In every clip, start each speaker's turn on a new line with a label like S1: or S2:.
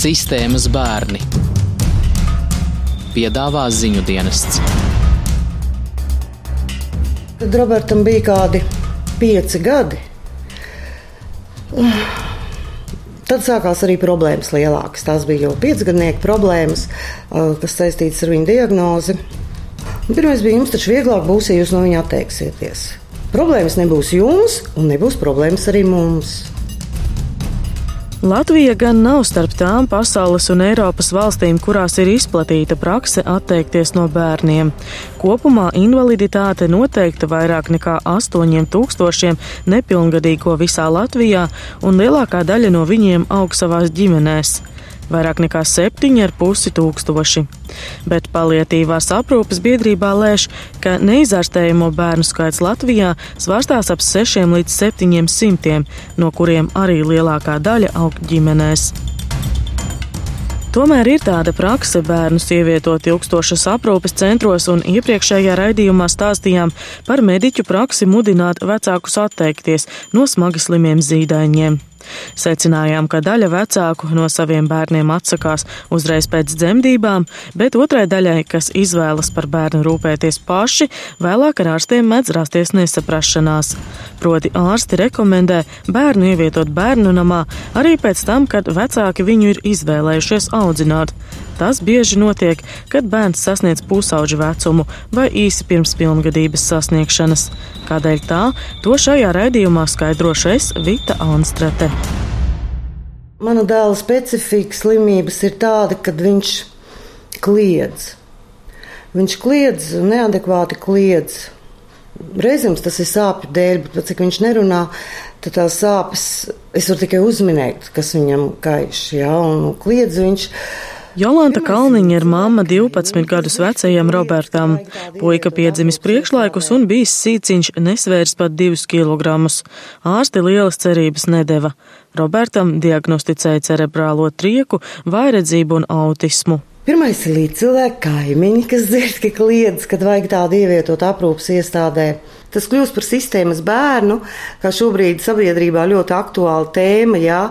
S1: Sistēmas bērni piedāvā ziņu dienests.
S2: Kad Robertam bija kādi pieci gadi, tad sākās arī problēmas lielākas. Tās bija jau piecgadnieku problēmas, kas saistītas ar viņa diagnozi. Pirmais bija jums, taču vieglāk būs, ja jūs no viņa atteiksieties. Problēmas nebūs jums, un nebūs problēmas arī mums.
S3: Latvija gan nav starp tām pasaules un Eiropas valstīm, kurās ir izplatīta prakse atteikties no bērniem. Kopumā invaliditāte noteikta vairāk nekā 8000 nepilngadīgo visā Latvijā, un lielākā daļa no viņiem aug savās ģimenēs vairāk nekā 7,5 tūkstoši. Bet palietīvās aprūpes biedrībā lēš, ka neizārstējamo bērnu skaits Latvijā svārstās ap 6 līdz 700, no kuriem arī lielākā daļa aug ģimenēs. Tomēr ir tāda prakse bērnus ievietot ilgstošas aprūpes centros, un iepriekšējā raidījumā stāstījām par mediķu praksi mudināt vecākus atteikties no smagi slimiem zīdaiņiem. Secinājām, ka daļa vecāku no saviem bērniem atsakās uzreiz pēc dzemdībām, bet otrai daļai, kas izvēlas par bērnu rūpēties paši, vēlāk ar ārstiem mēdz rasties nesaprašanās. Proti ārsti rekomendē bērnu ievietot bērnu namā arī pēc tam, kad vecāki viņu ir izvēlējušies audzināt. Tas bieži notiek, kad bērns sasniedz pusauģu vecumu vai īsi pirms pilngadības sasniegšanas. Kādēļ tā, to šajā raidījumā skaidrošu es Vita Anstrate.
S2: Mana dēla specifika slimības ir tāda, ka viņš kliedz. Viņš kliedz, neadekvāti kliedz. Reizēm tas ir sāpju dēļ, bet cik viņš nerunā, tad tās sāpes es varu tikai uzminēt, kas viņam kaiš. Ja, un kliedz viņš.
S3: Jolanta Kalniņa ir mamma 12 gadus vecajam Robertam. Puika piedzimis priekšlaikus un bijis sīciņš, nesvērs pat 2 kg. Ārsti lielas cerības nedeva. Robertam diagnosticēja cerebrālo trieku, vairedzību un autismu.
S2: Pirmais ir līdzcilvēki kaimiņi, kas dzird, ka kliedz, kad vajag tādu ievietot aprūpas iestādē. Tas kļūst par sistēmas bērnu, kā šobrīd sabiedrībā ļoti aktuāla tēma. Jā.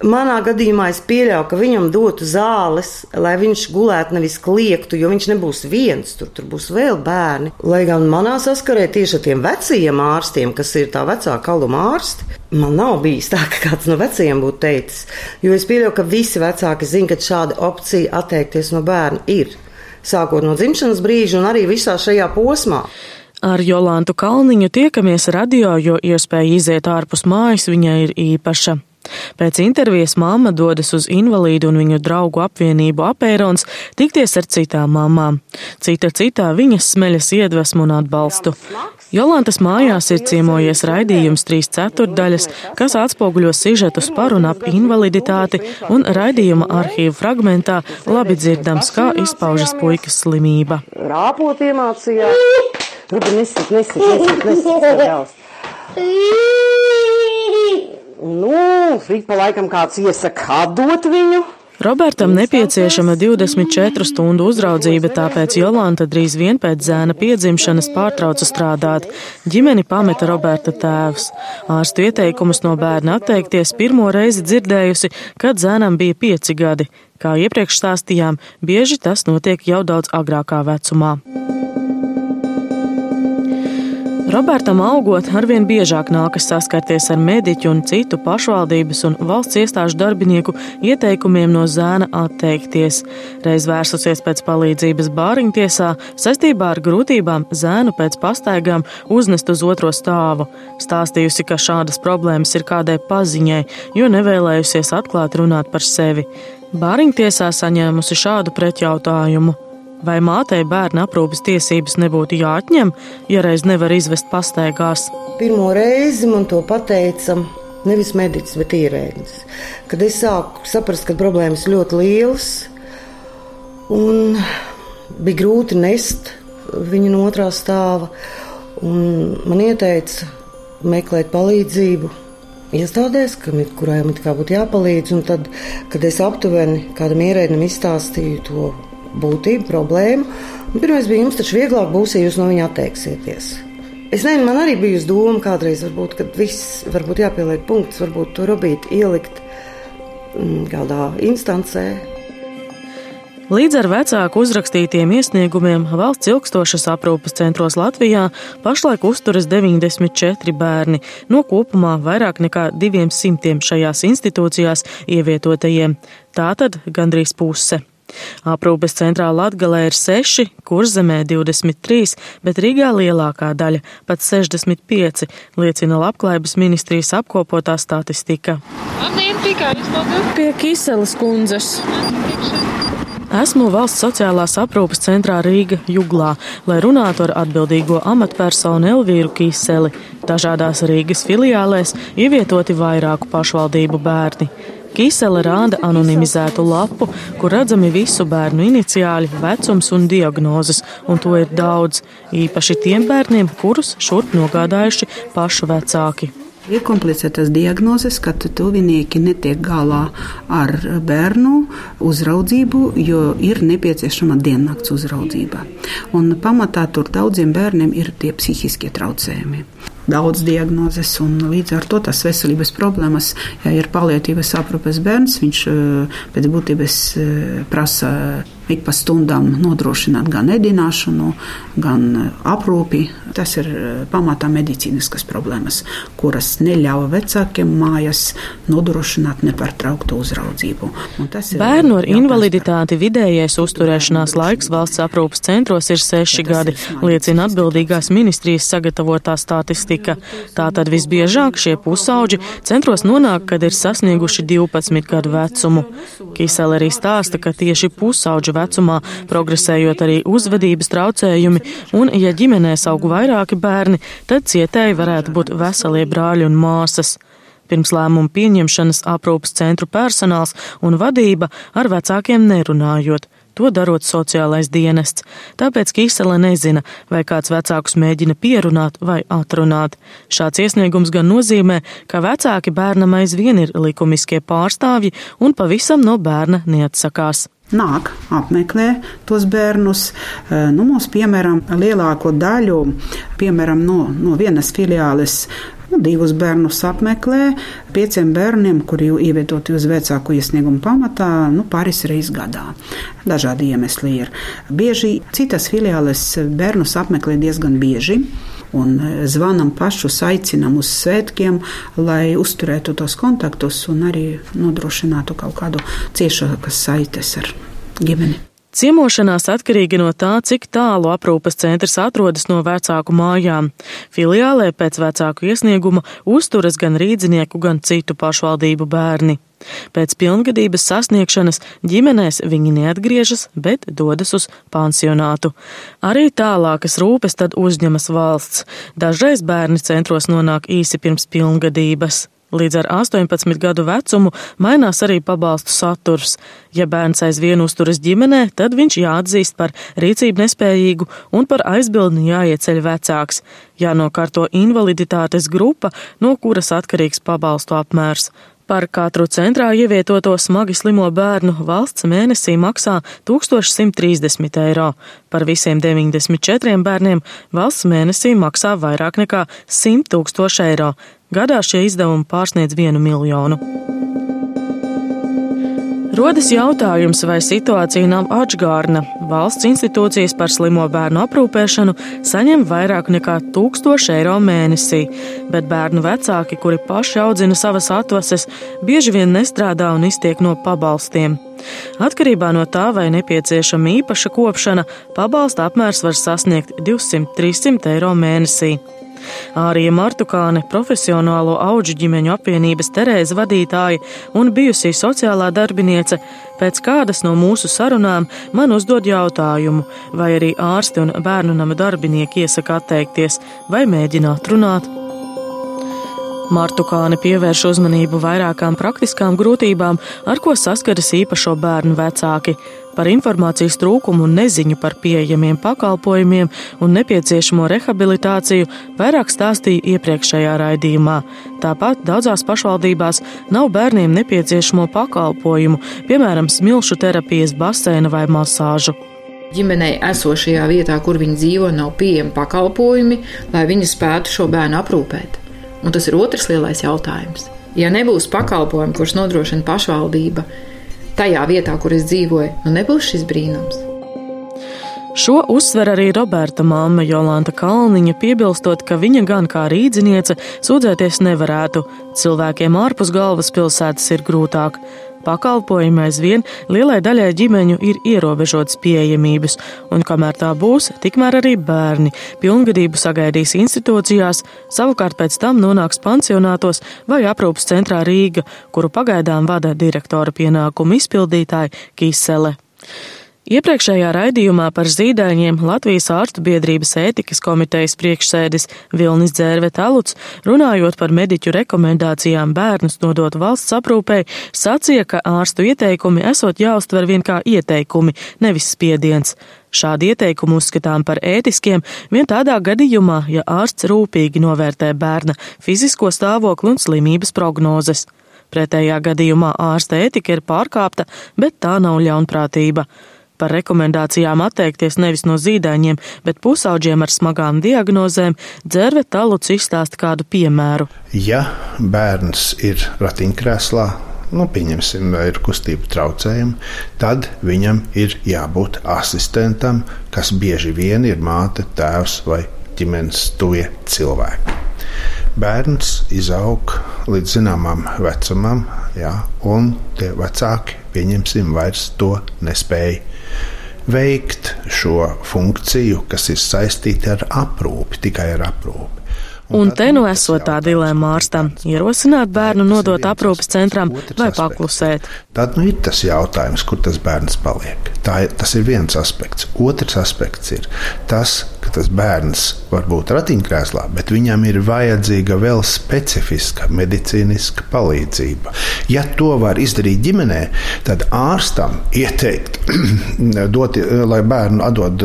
S2: Manā gadījumā es pieļauju, ka viņam dotu zāles, lai viņš gulētu, nevis kliegtu, jo viņš nebūs viens, tur, tur būs vēl bērni. Lai gan manā saskarē tieši ar tiem vecajiem ārstiem, kas ir tā vecā kaluma ārsti, man nav bijis tā, ka kāds no vecajiem būtu teicis. Jo es pieļauju, ka visi vecāki zina, ka šāda opcija atteikties no bērna ir. Sākot no dzimšanas brīža un arī visā šajā posmā.
S3: Ar Jolantu Kalniņu tiekamies radio, jo iespēja iziet ārpus mājas viņai ir īpaša. Pēc intervijas mamma dodas uz invalīdu un viņu draugu apvienību apērons tikties ar citām mamām. Cita citā viņas smeļas iedvesmu un atbalstu. Jolantas mājās ir ciemojies raidījums trīs ceturdaļas, kas atspoguļo sižetus par un ap invaliditāti, un raidījuma arhīvu fragmentā labi dzirdams, kā izpaužas puikas slimība.
S2: Rāpot iemācījās. Gribu nesit, nesit, nesit, nesit, Nu, ik pa laikam kāds iesaka atdot viņu.
S3: Robertam nepieciešama 24 stundu uzraudzība, tāpēc Jolanta drīz vien pēc zēna piedzimšanas pārtrauca strādāt. Ģimeni pameta Roberta tēvs. Ārstu ieteikumus no bērna atteikties pirmo reizi dzirdējusi, kad zēnam bija pieci gadi. Kā iepriekš stāstījām, bieži tas notiek jau daudz agrākā vecumā. Robertam augot, arvien biežāk nākas saskarties ar mediķu un citu pašvaldības un valsts iestāžu darbinieku ieteikumiem no zēna atteikties. Reiz vērsusies pēc palīdzības bāriņtiesā, saistībā ar grūtībām zēnu pēc pastaigām uznest uz otro stāvu. Stāstījusi, ka šādas problēmas ir kādai paziņai, jo nevēlējusies atklāt runāt par sevi. Bāriņtiesā saņēmusi šādu pretjautājumu. Vai mātei bērna aprūpes tiesības nebūtu jāatņem, ja reiz nevar izvest pastaigās?
S2: Pirmo reizi man to pateica nevis mediķis, bet ierēdnis. Kad es sāku saprast, ka problēmas ļoti lielas un bija grūti nest viņu no otrā stāva, man ieteica meklēt palīdzību iestādēs, kam ir, kurām būtu jāpalīdz. Tad, kad es aptuveni kādam ierēdnim izstāstīju to būtību, problēmu. Pirmais bija, jums taču vieglāk būs, ja jūs no viņa atteiksieties. Es nezinu, man arī bija doma kādreiz, varbūt, kad viss varbūt jāpieliek punkts, varbūt to robīt, ielikt mm, kādā instancē.
S3: Līdz ar vecāku uzrakstītiem iesniegumiem valsts ilgstošas aprūpes centros Latvijā pašlaik uzturas 94 bērni no kopumā vairāk nekā 200 šajās institūcijās ievietotajiem. Tātad gandrīz puse. Aprūpes centrā Latgalē ir 6, Kurzemē 23, bet Rīgā lielākā daļa - pat 65, liecina Labklājības ministrijas apkopotā statistika.
S4: Pie Kiseles kundzes.
S3: Esmu valsts sociālās aprūpes centrā Rīga Juglā, lai runātu ar atbildīgo amatpersonu Elvīru Kiseli. Dažādās Rīgas filiālēs ievietoti vairāku pašvaldību bērni. Kisele rāda anonimizētu lapu, kur redzami visu bērnu iniciāļi, vecums un diagnozes, un to ir daudz, īpaši tiem bērniem, kurus šurp nogādājuši pašu vecāki.
S5: Ir komplicētas diagnozes, kad tuvinieki netiek galā ar bērnu uzraudzību, jo ir nepieciešama diennakts uzraudzība. Un pamatā tur daudziem bērniem ir tie psihiskie traucējumi daudz diagnozes, un līdz ar to tas veselības problēmas, ja ir palietības aprūpes bērns, viņš eh, pēc būtības eh, prasa ik pa stundām nodrošināt gan ēdināšanu, gan eh, aprūpi. Tas ir pamatā medicīniskas problēmas, kuras neļauj vecākiem mājas nodrošināt nepārtrauktu uzraudzību.
S3: Bērnu ar invaliditāti vidējais uzturēšanās laiks valsts aprūpas centros ir seši gadi, liecina atbildīgās ministrijas sagatavotā statistika. Tātad visbiežāk šie pusauģi centros nonāk, kad ir sasnieguši 12 gadu vecumu. Kisele arī stāsta, ka tieši pusauģu vecumā progresējot arī uzvedības traucējumi, un ja ģimenēs aug vairāki bērni, tad cietēji varētu būt veselie brāļi un māsas. Pirms lēmumu pieņemšanas aprūpas centru personāls un vadība ar vecākiem nerunājot to darot sociālais dienests, tāpēc Kisele nezina, vai kāds vecākus mēģina pierunāt vai atrunāt. Šāds iesniegums gan nozīmē, ka vecāki bērnam aizvien ir likumiskie pārstāvji un pavisam no bērna neatsakās
S5: nāk, apmeklē tos bērnus. Eh, nu, mums, piemēram, lielāko daļu, piemēram, no, no vienas filiāles Nu, divus bērnus apmeklē, pieciem bērniem, kuri ievietoti uz vecāku iesniegumu pamatā, nu, pāris reizes gadā. Dažādi iemesli ir. Bieži citas filiāles bērnus apmeklē diezgan bieži. Un e, zvanam pašus, aicinam uz svētkiem, lai uzturētu tos kontaktus un arī nodrošinātu kaut kādu ciešākas saites ar ģimeni.
S3: Ciemošanās atkarīga no tā, cik tālu aprūpas centrs atrodas no vecāku mājām. Filiālē pēc vecāku iesnieguma uzturas gan rīdzinieku, gan citu pašvaldību bērni. Pēc pilngadības sasniegšanas ģimenēs viņi neatgriežas, bet dodas uz pansionātu. Arī tālākas rūpes tad uzņemas valsts. Dažreiz bērni centros nonāk īsi pirms pilngadības. Līdz ar 18 gadu vecumu mainās arī pabalstu saturs. Ja bērns aizvien uzturas ģimenē, tad viņš jāatzīst par rīcību nespējīgu un par aizbildni jāieceļ vecāks. Jānokārto invaliditātes grupa, no kuras atkarīgs pabalstu apmērs. Par katru centrā ievietoto smagi slimo bērnu valsts mēnesī maksā 1130 eiro. Par visiem 94 bērniem valsts mēnesī maksā vairāk nekā 100 tūkstoši eiro. Gadā šie izdevumi pārsniedz vienu miljonu. Rodas jautājums, vai situācija nav atgādna. Valsts institūcijas par slimo bērnu aprūpēšanu saņem vairāk nekā 1000 eiro mēnesī, bet bērnu vecāki, kuri paši audzina savas atvases, bieži vien nestrādā un iztiek no pabalstiem. Atkarībā no tā, vai nepieciešama īpaša kopšana, pabalsta apmērs var sasniegt 200-300 eiro mēnesī. Ārija Martukāne, profesionālo auģu ģimeņu apvienības Terēza vadītāja un bijusī sociālā darbiniece, pēc kādas no mūsu sarunām man uzdod jautājumu, vai arī ārsti un bērnu nama darbinieki iesaka atteikties vai mēģināt runāt. Martukāne pievērš uzmanību vairākām praktiskām grūtībām, ar ko saskaras īpašo bērnu vecāki. Par informācijas trūkumu un neziņu par pieejamiem pakalpojumiem un nepieciešamo rehabilitāciju vairāk stāstīja iepriekšējā raidījumā. Tāpat daudzās pašvaldībās nav bērniem nepieciešamo pakalpojumu, piemēram, smilšu terapijas, baseina vai masāžu
S4: ģimenei esošajā vietā, kur viņi dzīvo, nav pieejami pakalpojumi, lai viņi spētu šo bērnu aprūpēt. Un tas ir otrs lielais jautājums. Ja nebūs pakalpojumu, kurus nodrošina pašvaldība, tajā vietā, kur es dzīvoju, nu nebūs šis brīnums.
S3: Šo uzsver arī Roberta māma Jolanta Kalniņa, piebilstot, ka viņa gan kā rīdziniece sūdzēties nevarētu. Cilvēkiem ārpus galvaspilsētas ir grūtāk. Pakalpojumi aizvien lielai daļai ģimeņu ir ierobežotas pieejamības, un kamēr tā būs, tikmēr arī bērni pilngadību sagaidīs institūcijās, savukārt pēc tam nonāks pansionātos vai aprūpas centrā Rīga, kuru pagaidām vada direktora pienākumu izpildītāja Kīsele. Iepriekšējā raidījumā par zīdaiņiem Latvijas ārstu biedrības ētikas komitejas priekšsēdis Vilnis Dzērve Taluts, runājot par mediķu rekomendācijām bērnus nodot valsts aprūpē, sacīja, ka ārstu ieteikumi esot jāuztver vien kā ieteikumi, nevis spiediens. Šādi ieteikumi uzskatām par ētiskiem vien tādā gadījumā, ja ārsts rūpīgi novērtē bērna fizisko stāvokli un slimības prognozes. Pretējā gadījumā ārsta ētika ir pārkāpta, bet tā nav ļaunprātība par rekomendācijām atteikties nevis no zīdaiņiem, bet pusauģiem ar smagām diagnozēm, dzērve taluts izstāsta kādu piemēru.
S6: Ja bērns ir ratiņkrēslā, nu, pieņemsim, ir kustību traucējumi, tad viņam ir jābūt asistentam, kas bieži vien ir māte, tēvs vai ģimenes tuvie cilvēki. Bērns izaug līdz zināmam vecumam, jā, un tie vecāki, pieņemsim, vairs to nespēja veikt šo funkciju, kas ir saistīta ar aprūpi, tikai ar aprūpi.
S3: Un te nu esot tā dilemma ārstam - ierosināt bērnu nodot aprūpas centram vai paklusēt.
S6: Tad nu ir tas jautājums, kur tas bērns paliek. Tā, tas ir viens aspekts. Otrs aspekts ir tas, ka tas bērns var būt ratiņkrēslā, bet viņam ir vajadzīga vēl specifiska medicīniska palīdzība. Ja to var izdarīt ģimenē, tad ārstam ieteikt, dot, lai bērnu atdod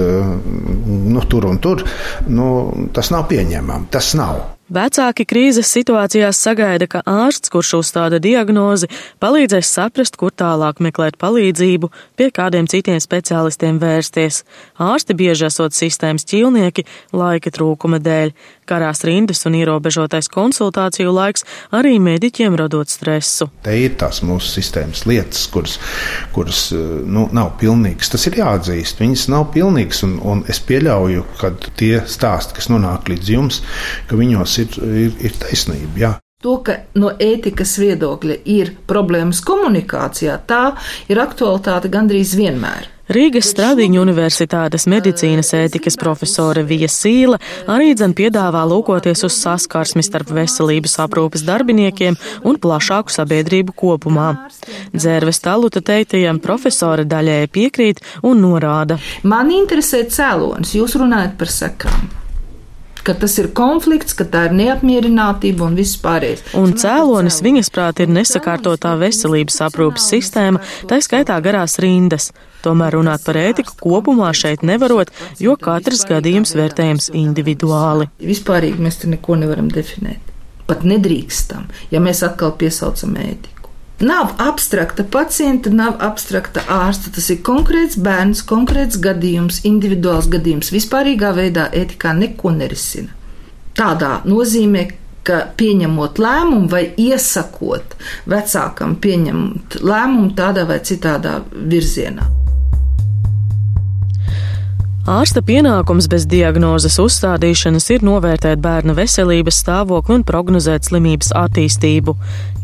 S6: nu, tur un tur, nu, tas nav pieņemami. Tas nav.
S3: Vecāki krīzes situācijās sagaida, ka ārsts, kurš uzstāda diagnozi, palīdzēs saprast, kur tālāk meklēt palīdzību, pie kādiem citiem speciālistiem vērsties. Ārsti bieži esot sistēmas ķīlnieki laika trūkuma dēļ, karās rindas un ierobežotais konsultāciju laiks arī mediķiem radot stresu.
S6: Te ir tās mūsu sistēmas lietas, kuras, kuras nu, nav pilnīgas. Tas ir jāatzīst. Viņas nav pilnīgas, un, un es pieļauju, ka tie stāsti, kas nonāk līdz jums, ka viņos ir, ir, ir taisnība. Jā.
S7: To, ka no ētikas viedokļa ir problēmas komunikācijā, tā ir aktualitāte gandrīz vienmēr.
S3: Rīgas Stradiņu universitātes medicīnas ētikas profesore Vija Sīla arī dzen piedāvā lūkoties uz saskarsmi starp veselības aprūpes darbiniekiem un plašāku sabiedrību kopumā. Dzērves taluta teiktajam profesore daļēji piekrīt un norāda.
S7: Man interesē cēlonis, jūs runājat par sekām ka tas ir konflikts, ka tā ir neapmierinātība un viss pārējais.
S3: Un cēlonis viņas prāt ir nesakārtotā veselības aprūpas sistēma, tā skaitā garās rindas. Tomēr runāt par ētiku kopumā šeit nevarot, jo katrs gadījums vērtējams individuāli.
S7: Vispārīgi mēs te neko nevaram definēt. Pat nedrīkstam, ja mēs atkal piesaucam ētiku. Nav abstrakta pacienta, nav abstrakta ārsta. Tas ir konkrēts bērns, konkrēts gadījums, individuāls gadījums. Vispārīgā veidā ētikā neko nerisina. Tādā nozīmē, ka pieņemot lēmumu vai iesakot vecākam pieņemt lēmumu tādā vai citādā virzienā.
S3: Ārsta pienākums bez diagnozes uzstādīšanas ir novērtēt bērna veselības stāvokli un prognozēt slimības attīstību.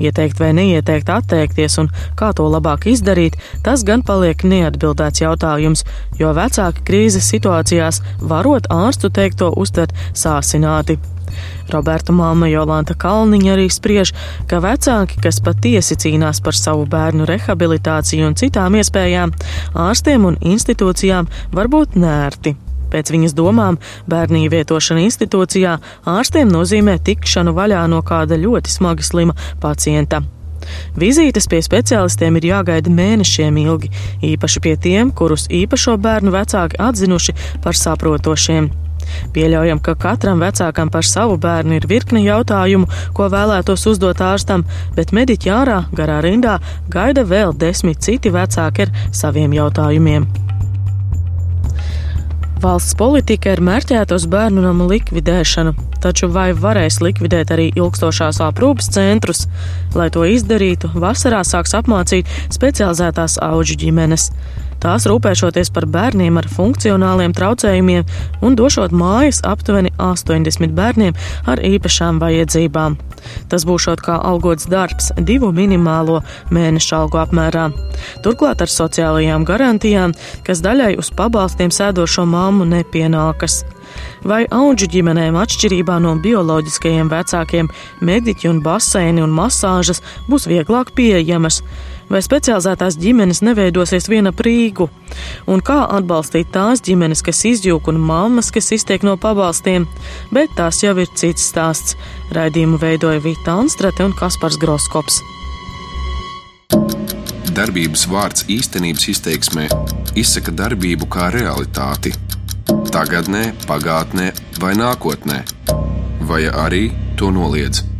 S3: Ieteikt vai neieteikt atteikties un kā to labāk izdarīt, tas gan paliek neatbildēts jautājums, jo vecāki krīzes situācijās varot ārstu teikto uztvert sāsināti. Roberta māma Jolanta Kalniņa arī spriež, ka vecāki, kas patiesi cīnās par savu bērnu rehabilitāciju un citām iespējām, ārstiem un institūcijām var būt nērti. Pēc viņas domām, bērnu ievietošana institūcijā ārstiem nozīmē tikšanu vaļā no kāda ļoti smagi slima pacienta. Vizītes pie speciālistiem ir jāgaida mēnešiem ilgi, īpaši pie tiem, kurus īpašo bērnu vecāki atzinuši par saprotošiem. Pieļaujam, ka katram vecākam par savu bērnu ir virkne jautājumu, ko vēlētos uzdot ārstam, bet mediķi ārā, garā rindā, gaida vēl desmit citi vecāki ar saviem jautājumiem. Valsts politika ir mērķēta uz bērnu namu likvidēšanu, taču vai varēs likvidēt arī ilgstošās aprūpas centrus? Lai to izdarītu, vasarā sāks apmācīt specializētās auģu ģimenes. Tās rūpēšoties par bērniem ar funkcionāliem traucējumiem un došot mājas aptuveni 80 bērniem ar īpašām vajadzībām. Tas būs kā algots darbs divu minimālo mēnešu algu apmērā. Turklāt ar sociālajām garantijām, kas daļai uz pabalstiem sēdošo māmu nepienākas. Vai auģu ģimenēm atšķirībā no bioloģiskajiem vecākiem mediķi un baseini un masāžas būs vieglāk pieejamas? Vai specializētās ģimenes neveidosies viena prīgu, un kā atbalstīt tās ģimenes, kas izjūg un mammas, kas iztiek no pabalstiem, bet tās jau ir cits stāsts. Raidījumu veidoja Vita Anstrate un Kaspars Groskops.
S8: Darbības vārds īstenības izteiksmē izsaka darbību kā realitāti. Tagatnē, pagātnē vai nākotnē, vai arī to noliedz.